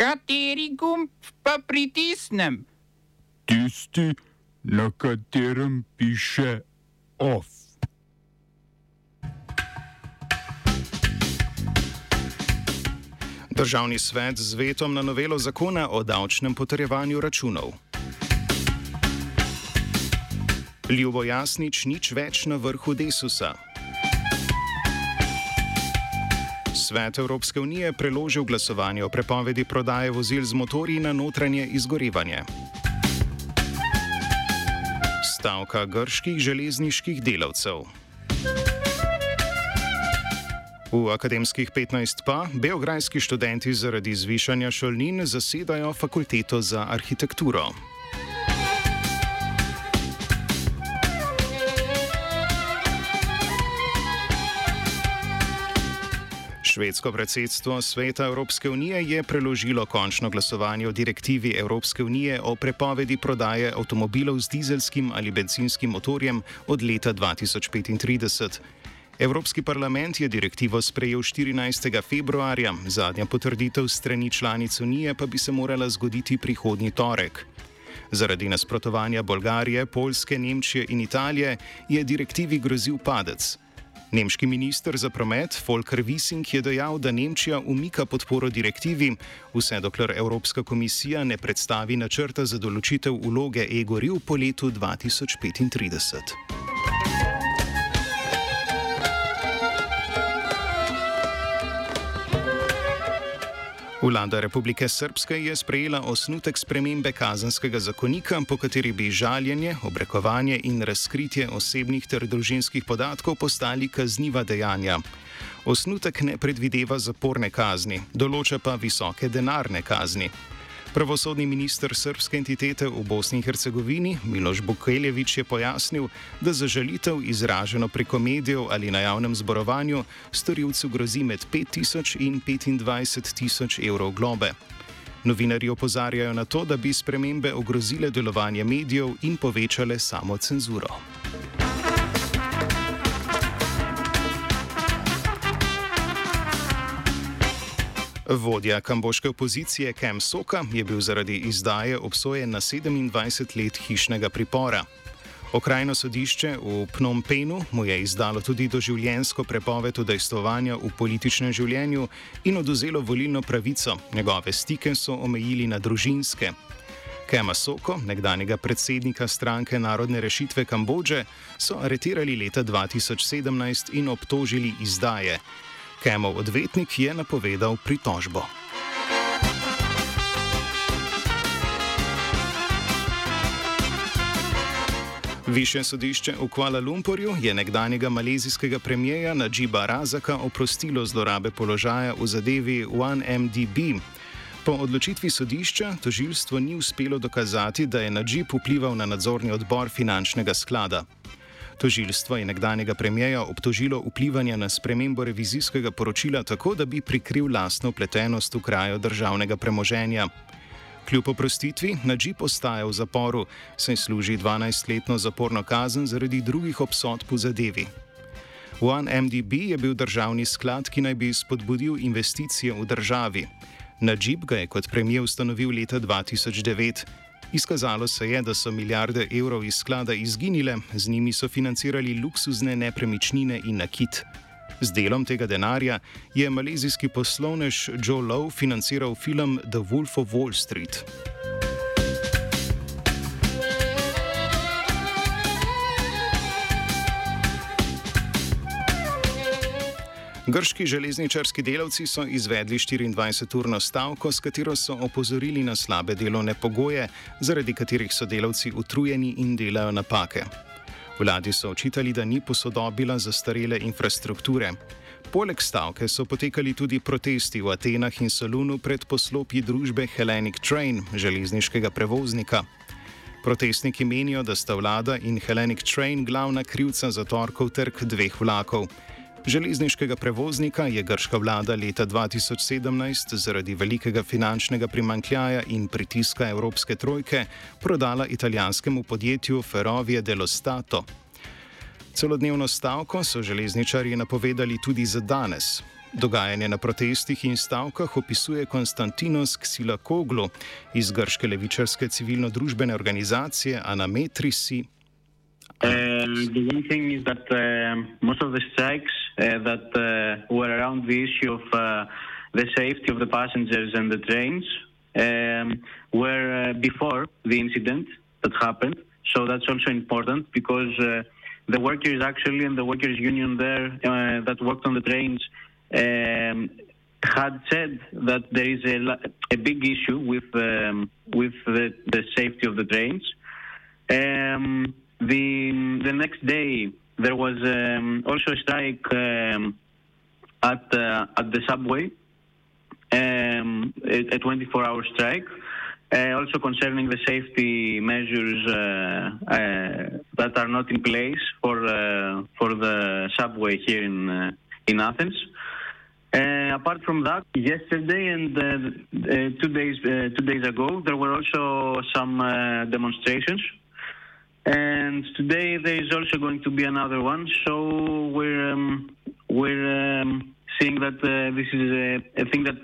Kateri gumb pa pritisnem? Tisti, na katerem piše OF. Državni svet z vetom na novelo zakona o davčnem potrjevanju računov. Ljubo Jasnič nič več na vrhu Desusa. Svet Evropske unije preložil glasovanje o prepovedi prodaje vozil z motorji na notranje izgorevanje. Stavka grških železniških delavcev. V akademskih 15 pa beograjski študenti zaradi zvišanja šolnin zasedajo fakulteto za arhitekturo. Švedsko predsedstvo Sveta Evropske unije je preložilo končno glasovanje o direktivi Evropske unije o prepovedi prodaje avtomobilov z dizelskim ali benzinskim motorjem od leta 2035. Evropski parlament je direktivo sprejel 14. februarja, zadnja potrditev strani članic unije pa bi se morala zgoditi prihodnji torek. Zaradi nasprotovanja Bolgarije, Poljske, Nemčije in Italije je direktivi grozil padec. Nemški minister za promet Volker Wissing je dejal, da Nemčija umika podporo direktivi, vse dokler Evropska komisija ne predstavi načrta za določitev uloge e-goriv po letu 2035. Vlada Republike Srpske je sprejela osnutek spremembe kazanskega zakonika, po kateri bi žaljenje, obrekovanje in razkritje osebnih ter družinskih podatkov postali kazniva dejanja. Osnutek ne predvideva zaporne kazni, določa pa visoke denarne kazni. Pravosodni minister srpske entitete v Bosni in Hercegovini Miloš Bukeljevič je pojasnil, da za žalitev izraženo preko medijev ali na javnem zborovanju storilcu grozi med 5000 in 25 tisoč evrov globe. Novinari opozarjajo na to, da bi spremembe ogrozile delovanje medijev in povečale samo cenzuro. Vodja kamboške opozicije Kem Soka je bil zaradi izdaje obsojen na 27 let hišnega pripora. Okrajno sodišče v Phnom Penhu mu je izdalo tudi doživljensko prepoved udejstvovanja v političnem življenju in oduzelo volilno pravico. Njegove stike so omejili na družinske. Kema Soko, nekdanjega predsednika stranke Narodne rešitve Kambodže, so aretirali leta 2017 in obtožili izdaje. Kemov odvetnik je napovedal pritožbo. Više sodišče v Kuala Lumpurju je nekdanjega malezijskega premijeja Najiba Razaka oprostilo zlorabe položaja v zadevi 1MDB. Po odločitvi sodišča tožilstvo ni uspelo dokazati, da je Najib vplival na nadzorni odbor finančnega sklada. Tožilstvo je nekdanjega premijeja obtožilo vplivanja na spremembo revizijskega poročila tako, da bi prikril lastno pletenost v kraju državnega premoženja. Kljub oprostitvi, Nadžip ostaja v zaporu, saj služi 12-letno zaporno kazen zaradi drugih obsodb v zadevi. OneMDB je bil državni sklad, ki naj bi spodbudil investicije v državi. Nadžip ga je kot premijer ustanovil leta 2009. Izkazalo se je, da so milijarde evrov iz sklada izginile, z njimi so financirali luksuzne nepremičnine in nakit. Z delom tega denarja je malezijski poslovnež Joe Lowe financiral film The Wolf of Wall Street. Grški železničarski delavci so izvedli 24-urno stavko, s katero so opozorili na slabe delovne pogoje, zaradi katerih so delavci utrujeni in delajo napake. Vladi so očitali, da ni posodobila zastarele infrastrukture. Poleg stavke so potekali tudi protesti v Atenah in Solunu pred poslopji družbe Hellenic Train, železniškega prevoznika. Protestniki menijo, da sta vlada in Hellenic Train glavna krivca za torkov trg dveh vlakov. Železniškega prevoznika je grška vlada leta 2017 zaradi velikega finančnega primankljaja in pritiska Evropske trojke prodala italijanskemu podjetju Ferrovie dello Stato. Celodnevno stavko so železničarji napovedali tudi za danes. Dogajanje na protestih in stavkah opisuje Konstantinos Ksilakoglu iz grške levičarske civilno-družbene organizacije Anametrisi. Uh, the one thing is that uh, most of the strikes that uh, were around the issue of uh, the safety of the passengers and the trains um, were uh, before the incident that happened. So that's also important because uh, the workers actually and the workers union there uh, that worked on the trains um, had said that there is a, a big issue with um, with the, the, safety of the trains. Um, the the next day there was um, also a strike um, at uh, at the subway, um, a 24-hour strike. Uh, also concerning the safety measures uh, uh, that are not in place for uh, for the subway here in uh, in Athens. Apart from that, yesterday and two days two days ago, there were also some demonstrations and today there is also going to be another one. So we're um, we're um, seeing that uh, this is a, a thing that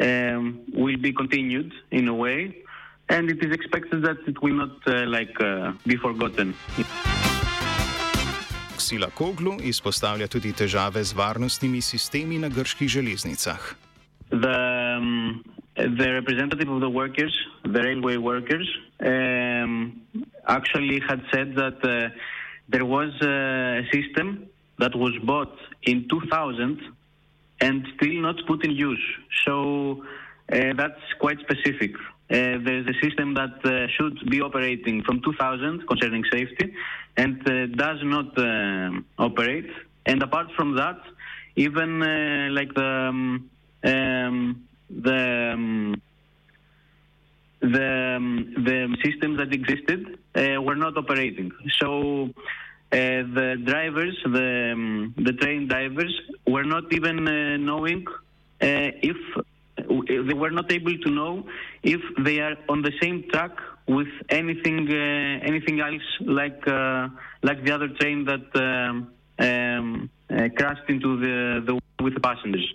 um, will be continued in a way, and it is expected that it will not uh, like uh, be forgotten. Sila Koglu izpostavlja tudi težave z varnostnimi sistemi na grških železnicah. The, um, the representative of the workers, the railway workers, um, actually had said that uh, there was a system that was bought in 2000 and still not put in use. So uh, that's quite specific. Uh, there's a system that uh, should be operating from 2000 concerning safety and uh, does not uh, operate. And apart from that, even like the um, um, the um, the um, the systems that existed uh, were not operating. So uh, the drivers, the um, the train drivers, were not even uh, knowing uh, if they were not able to know if they are on the same track with anything uh, anything else like uh, like the other train that um, um, crashed into the, the with the passengers.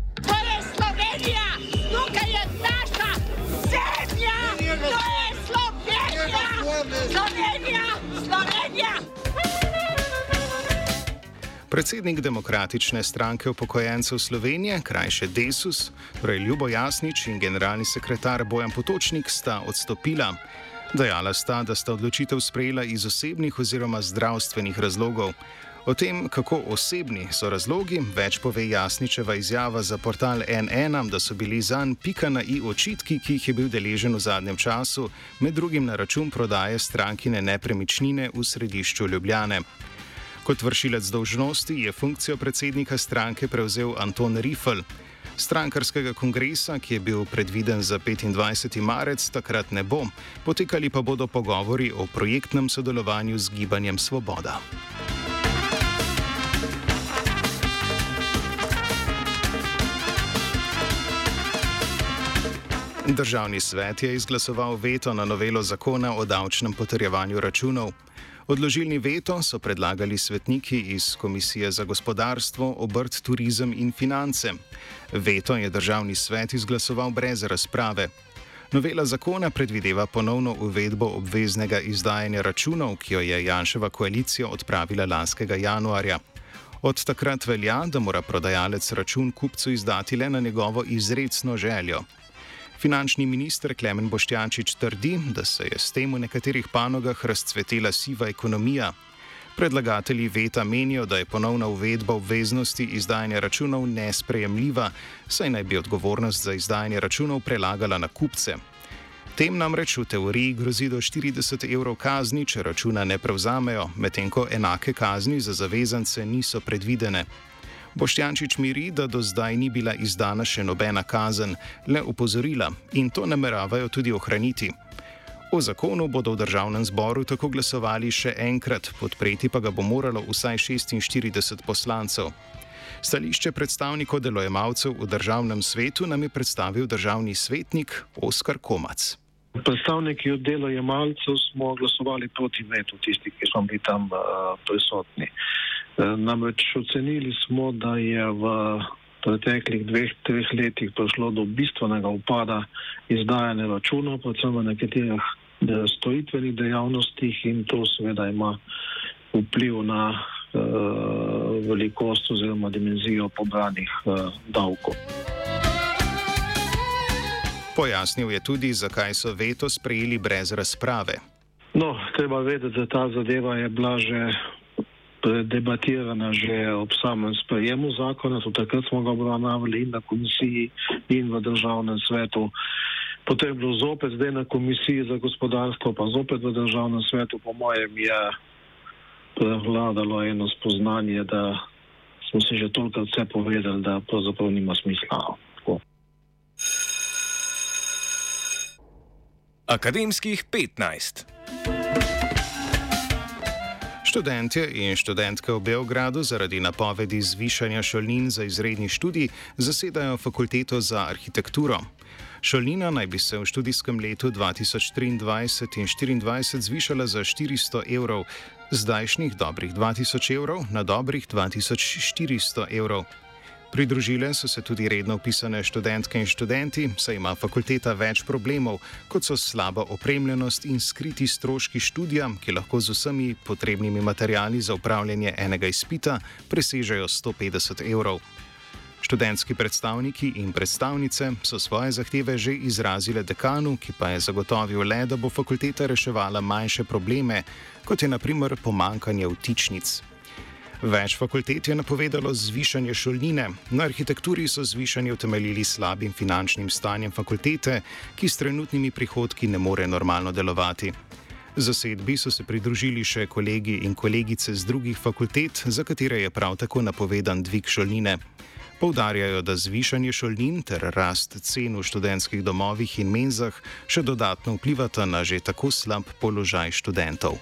Slovenija! Slovenija! Predsednik Demokratične stranke upokojencev Slovenije, krajše Desus, torej Ljubo Jasnič in generalni sekretar Bojan Potočnik sta odstopila. Dejala sta, da sta odločitev sprejela iz osebnih oziroma zdravstvenih razlogov. O tem, kako osebni so razlogi, več pove Jasničeva izjava za portal NN, da so bili zanj pika na i očitki, ki jih je bil deležen v zadnjem času, med drugim na račun prodaje strankine nepremičnine v središču Ljubljane. Kot vršilec dolžnosti je funkcijo predsednika stranke prevzel Anton Rifel. Strankarskega kongresa, ki je bil predviden za 25. marec, takrat ne bo, potekali pa bodo pogovori o projektnem sodelovanju z Gibanjem Svoboda. Državni svet je izglasoval veto na novelo zakona o davčnem potrjevanju računov. Odložilni veto so predlagali svetniki iz Komisije za gospodarstvo, obrt, turizem in finance. Veto je državni svet izglasoval brez razprave. Novela zakona predvideva ponovno uvedbo obveznega izdajanja računov, ki jo je Janševa koalicija odpravila lanskega januarja. Od takrat velja, da mora prodajalec račun kupcu izdati le na njegovo izredno željo. Finančni minister Klemen Boštjančič trdi, da se je s tem v nekaterih panogah razcvetela siva ekonomija. Predlagatelji veta menijo, da je ponovna uvedba obveznosti izdajanja računov nesprejemljiva, saj naj bi odgovornost za izdajanje računov prelagala na kupce. Tem namreč v teoriji grozi do 40 evrov kazni, če računa ne prevzamejo, medtem ko enake kazni za zavezance niso predvidene. Boštjančič miri, da do zdaj ni bila izdana še nobena kazen, le upozorila in to nameravajo tudi ohraniti. O zakonu bodo v državnem zboru tako glasovali še enkrat, podpreti pa ga bo moralo vsaj 46 poslancev. Stališče predstavnikov delojemalcev v državnem svetu nam je predstavil državni svetnik Oskar Komac. Predstavniki delojemalcev smo glasovali proti vetu, tisti, ki smo bili tam uh, prisotni. Uh, namreč ocenili smo, da je v preteklih dveh, treh letih prišlo do bistvenega upada izdajanja računov, predvsem v nekaterih storitvenih dejavnostih in to seveda ima vpliv na uh, velikost oziroma dimenzijo pobranih uh, davkov. Pojasnil je tudi, zakaj so veto sprejeli brez razprave. No, treba vedeti, da ta zadeva je bila že debatirana že ob samem sprejemu zakona, tudi takrat smo ga obravnavali in na komisiji in v državnem svetu. Potem je bilo zopet zdaj na komisiji za gospodarstvo, pa zopet v državnem svetu, po mojem, je prevladalo eno spoznanje, da smo si že toliko vse povedali, da pravzaprav nima smisla. Tako. Akademskih 15. Študentje in študentke v Beogradu zaradi napovedi zvišanja šolnin za izredni študij zasedajo fakulteto za arhitekturo. Šolnina naj bi se v študijskem letu 2023 in 2024 zvišala za 400 evrov, zdajšnjih dobrih 2000 evrov na dobrih 2400 evrov. Pridružile so se tudi redno upisane študentke in študenti, saj ima fakulteta več problemov, kot so slaba opremljenost in skriti stroški študija, ki lahko z vsemi potrebnimi materijali za upravljanje enega izpita presežejo 150 evrov. Študentski predstavniki in predstavnice so svoje zahteve že izrazile dekanu, ki pa je zagotovil le, da bo fakulteta reševala manjše probleme, kot je naprimer pomankanje vtičnic. Več fakultet je napovedalo zvišanje šolnine, na arhitekturi so zvišanje utemeljili slabim finančnim stanjem fakultete, ki s trenutnimi prihodki ne more normalno delovati. Zasedbi so se pridružili še kolegi in kolegice z drugih fakultet, za katere je prav tako napovedan dvig šolnine. Poudarjajo, da zvišanje šolnin ter rast cen v študentskih domovih in menzah še dodatno vplivata na že tako slab položaj študentov.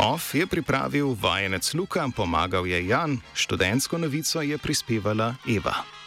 OF je pripravil vajenec Luka, pomagal je Jan, študentsko novico je prispevala Eva.